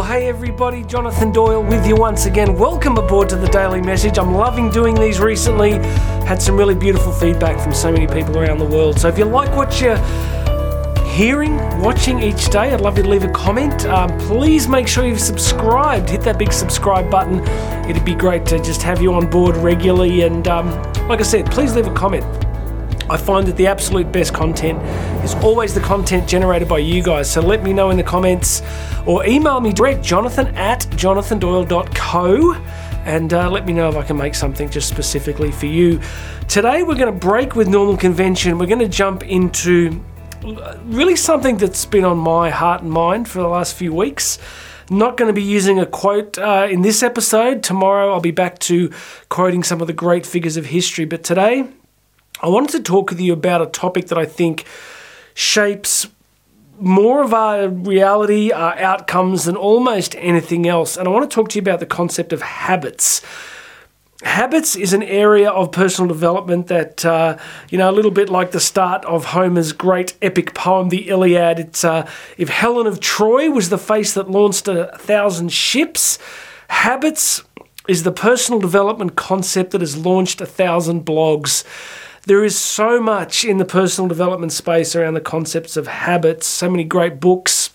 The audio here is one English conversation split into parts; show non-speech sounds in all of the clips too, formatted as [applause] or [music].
Well, hey everybody, Jonathan Doyle with you once again. Welcome aboard to the Daily Message. I'm loving doing these recently. Had some really beautiful feedback from so many people around the world. So if you like what you're hearing, watching each day, I'd love you to leave a comment. Um, please make sure you've subscribed. Hit that big subscribe button. It'd be great to just have you on board regularly. And um, like I said, please leave a comment. I find that the absolute best content is always the content generated by you guys. So let me know in the comments or email me direct, jonathan at jonathandoyle.co, and uh, let me know if I can make something just specifically for you. Today we're going to break with normal convention. We're going to jump into really something that's been on my heart and mind for the last few weeks. Not going to be using a quote uh, in this episode. Tomorrow I'll be back to quoting some of the great figures of history, but today I wanted to talk with you about a topic that I think shapes more of our reality, our outcomes, than almost anything else. And I want to talk to you about the concept of habits. Habits is an area of personal development that, uh, you know, a little bit like the start of Homer's great epic poem, the Iliad. It's uh, if Helen of Troy was the face that launched a thousand ships, habits is the personal development concept that has launched a thousand blogs. There is so much in the personal development space around the concepts of habits, so many great books.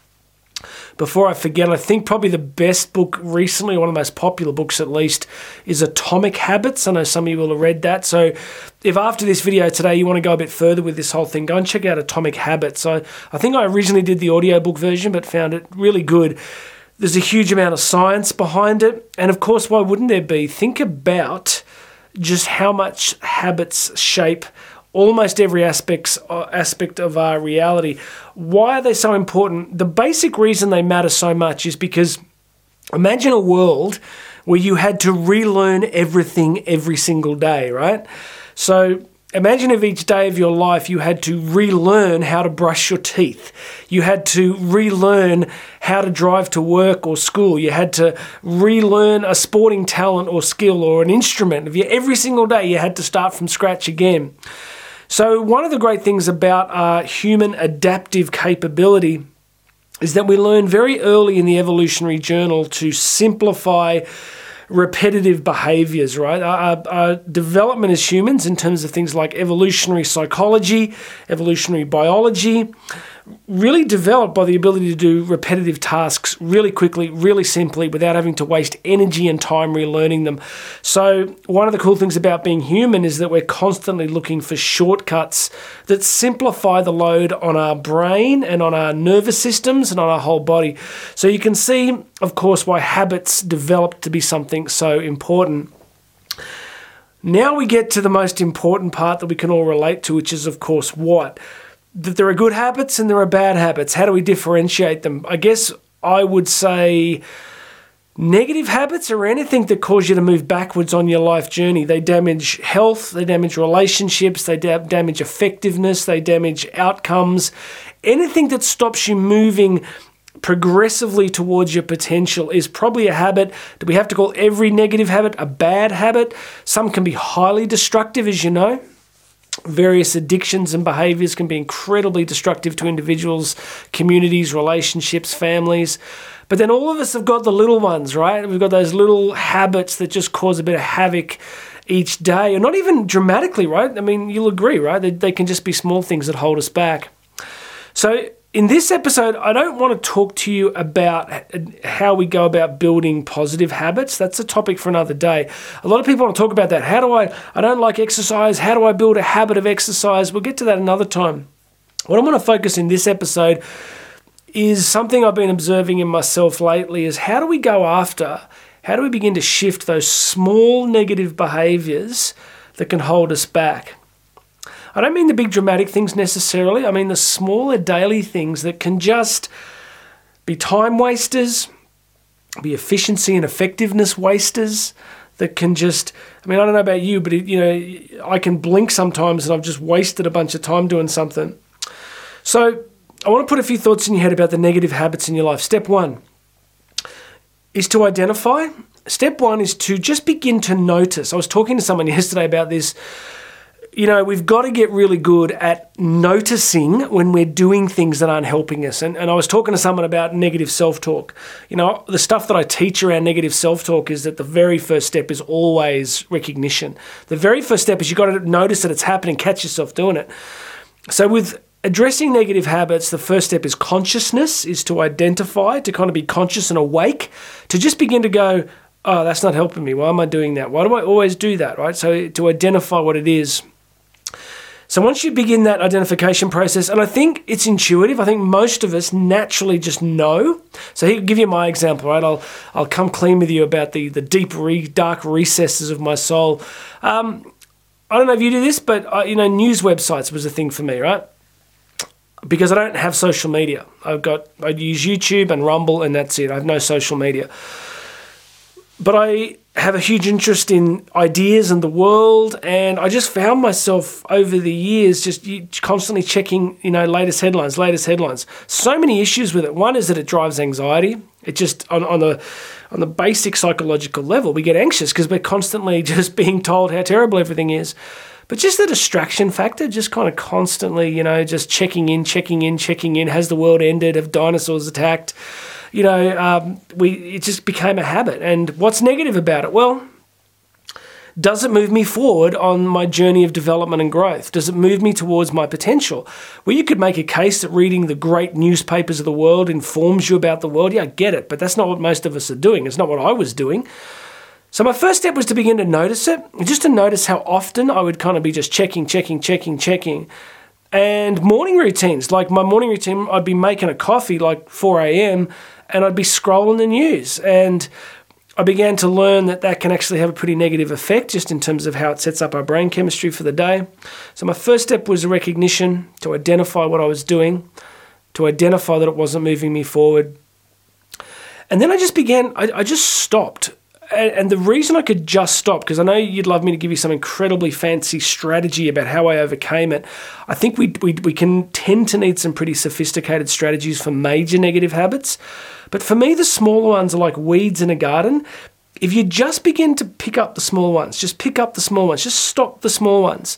Before I forget, I think probably the best book recently, one of the most popular books at least, is Atomic Habits. I know some of you will have read that. So if after this video today you want to go a bit further with this whole thing, go and check out Atomic Habits. I, I think I originally did the audiobook version, but found it really good. There's a huge amount of science behind it. And of course, why wouldn't there be? Think about just how much habits shape almost every aspects, uh, aspect of our reality. Why are they so important? The basic reason they matter so much is because imagine a world where you had to relearn everything every single day, right? So Imagine if each day of your life you had to relearn how to brush your teeth. You had to relearn how to drive to work or school. You had to relearn a sporting talent or skill or an instrument. If you every single day you had to start from scratch again. So one of the great things about our human adaptive capability is that we learn very early in the evolutionary journal to simplify repetitive behaviors, right? Our, our, development as humans, in terms of things like evolutionary psychology, evolutionary biology, really developed by the ability to do repetitive tasks really quickly, really simply, without having to waste energy and time relearning them. So, one of the cool things about being human is that we're constantly looking for shortcuts that simplify the load on our brain and on our nervous systems and on our whole body. So, you can see, of course, why habits develop to be something so important. Now we get to the most important part that we can all relate to, which is, of course, what? That there are good habits and there are bad habits. How do we differentiate them? I guess I would say negative habits are anything that cause you to move backwards on your life journey. They damage health, they damage relationships, they da- damage effectiveness, they damage outcomes. Anything that stops you moving progressively towards your potential is probably a habit. Do we have to call every negative habit a bad habit? Some can be highly destructive, as you know various addictions and behaviors can be incredibly destructive to individuals, communities, relationships, families. But then all of us have got the little ones, right? We've got those little habits that just cause a bit of havoc each day, and not even dramatically, right? I mean, you'll agree, right? They, they can just be small things that hold us back. So in this episode, I don't want to talk to you about how we go about building positive habits. That's a topic for another day. A lot of people want to talk about that. How do I, I don't like exercise. How do I build a habit of exercise? We'll get to that another time. What I want to focus in this episode is something I've been observing in myself lately is how do we go after, how do we begin to shift those small negative behaviors that can hold us back? I don't mean the big dramatic things necessarily. I mean the smaller daily things that can just be time wasters, be efficiency and effectiveness wasters that can just I mean I don't know about you but it, you know I can blink sometimes and I've just wasted a bunch of time doing something. So I want to put a few thoughts in your head about the negative habits in your life. Step 1 is to identify. Step 1 is to just begin to notice. I was talking to someone [laughs] yesterday about this you know, we've got to get really good at noticing when we're doing things that aren't helping us. And, and I was talking to someone about negative self talk. You know, the stuff that I teach around negative self talk is that the very first step is always recognition. The very first step is you've got to notice that it's happening, catch yourself doing it. So, with addressing negative habits, the first step is consciousness, is to identify, to kind of be conscious and awake, to just begin to go, oh, that's not helping me. Why am I doing that? Why do I always do that? Right? So, to identify what it is so once you begin that identification process, and I think it's intuitive, I think most of us naturally just know. So here, give you my example, right? I'll I'll come clean with you about the the deep, re, dark recesses of my soul. Um, I don't know if you do this, but uh, you know, news websites was a thing for me, right? Because I don't have social media. I've got I use YouTube and Rumble, and that's it. I have no social media. But I have a huge interest in ideas and the world, and I just found myself over the years just constantly checking, you know, latest headlines, latest headlines. So many issues with it. One is that it drives anxiety. It just on on the on the basic psychological level, we get anxious because we're constantly [laughs] just being told how terrible everything is. But just the distraction factor, just kind of constantly, you know, just checking in, checking in, checking in. Has the world ended? Have dinosaurs attacked? You know, um, we it just became a habit. And what's negative about it? Well, does it move me forward on my journey of development and growth? Does it move me towards my potential? Well, you could make a case that reading the great newspapers of the world informs you about the world. Yeah, I get it, but that's not what most of us are doing. It's not what I was doing. So my first step was to begin to notice it, just to notice how often I would kind of be just checking, checking, checking, checking. And morning routines, like my morning routine, I'd be making a coffee like 4 a.m and I'd be scrolling the news. And I began to learn that that can actually have a pretty negative effect just in terms of how it sets up our brain chemistry for the day. So, my first step was recognition to identify what I was doing, to identify that it wasn't moving me forward. And then I just began, I, I just stopped and, the reason I could just stop, because I know you'd love me to give you some incredibly fancy strategy about how I overcame it. I think we, we, we can tend to need some pretty sophisticated strategies for major negative habits. But for me, the smaller ones are like weeds in a garden. If you just begin to pick up the small ones, just pick up the small ones, just stop the small ones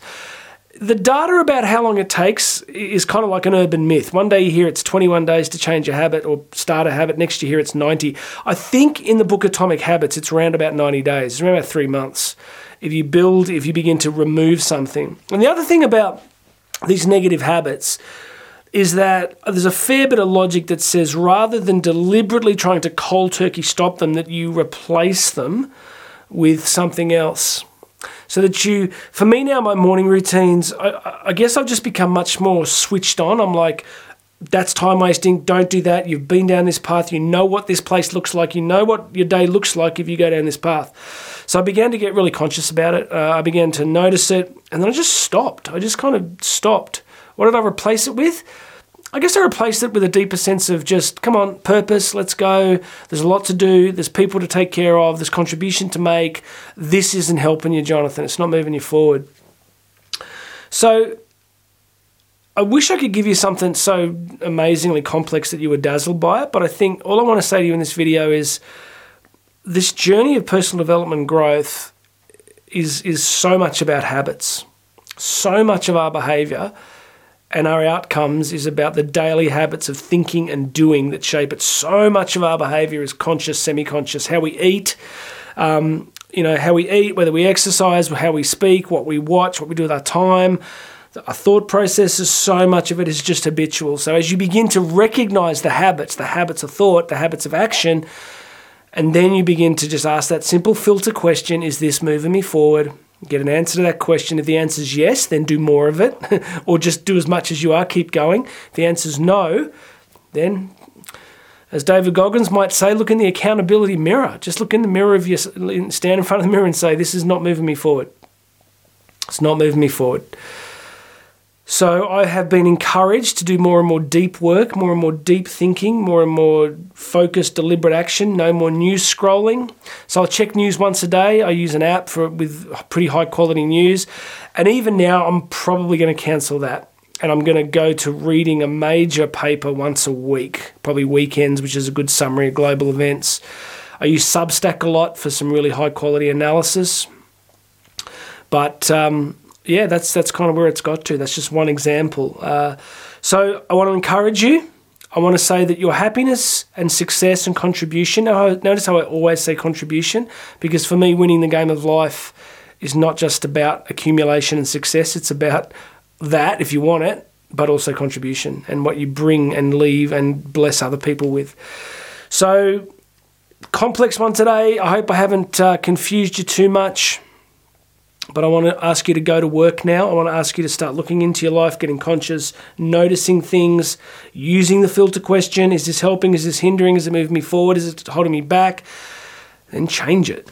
the data about how long it takes is kind of like an urban myth. One day you hear it's 21 days to change a habit or start a habit. Next you hear it's 90. I think in the book Atomic Habits, it's around about 90 days. It's around about three months. If you build, if you begin to remove something. And the other thing about these negative habits is that there's a fair bit of logic that says rather than deliberately trying to cold turkey stop them, that you replace them with something else. So that you for me now my morning routines I, I, guess i've just become much more switched on. I'm like that's time wasting. Don't do that. You've been down this path. You know what this place looks like. You know what your day looks like if you go down this path. So i began to get really conscious about it. Uh, i began to notice it. And then i just stopped. I just kind of stopped what did i replace it with I guess I replaced it with a deeper sense of just, come on, purpose, let's go. There's a lot to do. There's people to take care of. There's contribution to make. This isn't helping you, Jonathan. It's not moving you forward. So I wish I could give you something so amazingly complex that you were dazzled by it, but I think all I want to say to you in this video is this journey of personal development growth is is so much about habits. So much of our behavior and our outcomes is about the daily habits of thinking and doing that shape it. So much of our behavior is conscious, semi conscious. How we eat, um, you know, how we eat, whether we exercise, how we speak, what we watch, what we do with our time. Our thought processes, so much of it is just habitual. So, as you begin to recognize the habits, the habits of thought, the habits of action, and then you begin to just ask that simple filter question Is this moving me forward? Get an answer to that question. If the answer is yes, then do more of it, [laughs] or just do as much as you are, keep going. If the answer is no, then, as David Goggins might say, look in the accountability mirror. Just look in the mirror of your, stand in front of the mirror and say, This is not moving me forward. It's not moving me forward. So I have been encouraged to do more and more deep work, more and more deep thinking, more and more focused, deliberate action. No more news scrolling. So I'll check news once a day. I use an app for with pretty high quality news, and even now I'm probably going to cancel that. And I'm going to go to reading a major paper once a week, probably weekends, which is a good summary of global events. I use Substack a lot for some really high quality analysis. But um, yeah, that's that's kind of where it's got to. That's just one example. Uh, so I want to encourage you. I want to say that your happiness and success and contribution. Now, notice how I always say contribution because for me, winning the game of life is not just about accumulation and success. It's about that if you want it, but also contribution and what you bring and leave and bless other people with. So, complex one today. I hope I haven't uh, confused you too much. But I want to ask you to go to work now. I want to ask you to start looking into your life, getting conscious, noticing things, using the filter question. Is this helping? Is this hindering? Is it moving me forward? Is it holding me back? Then change it.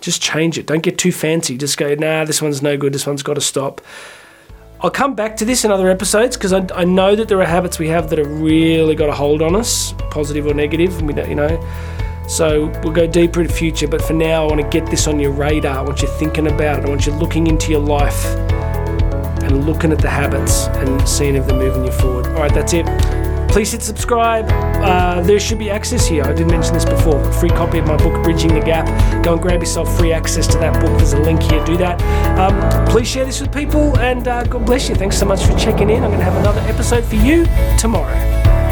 Just change it. Don't get too fancy. Just go, nah, this one's no good. This one's got to stop. I'll come back to this in other episodes because I, I know that there are habits we have that have really got a hold on us, positive or negative. And we don't, you know, so we'll go deeper in the future, but for now, I want to get this on your radar. I want you thinking about it. I want you looking into your life and looking at the habits and seeing if they're moving you forward. All right, that's it. Please hit subscribe. Uh, there should be access here. I didn't mention this before. Free copy of my book, Bridging the Gap. Go and grab yourself free access to that book. There's a link here. Do that. Um, please share this with people, and uh, God bless you. Thanks so much for checking in. I'm going to have another episode for you tomorrow.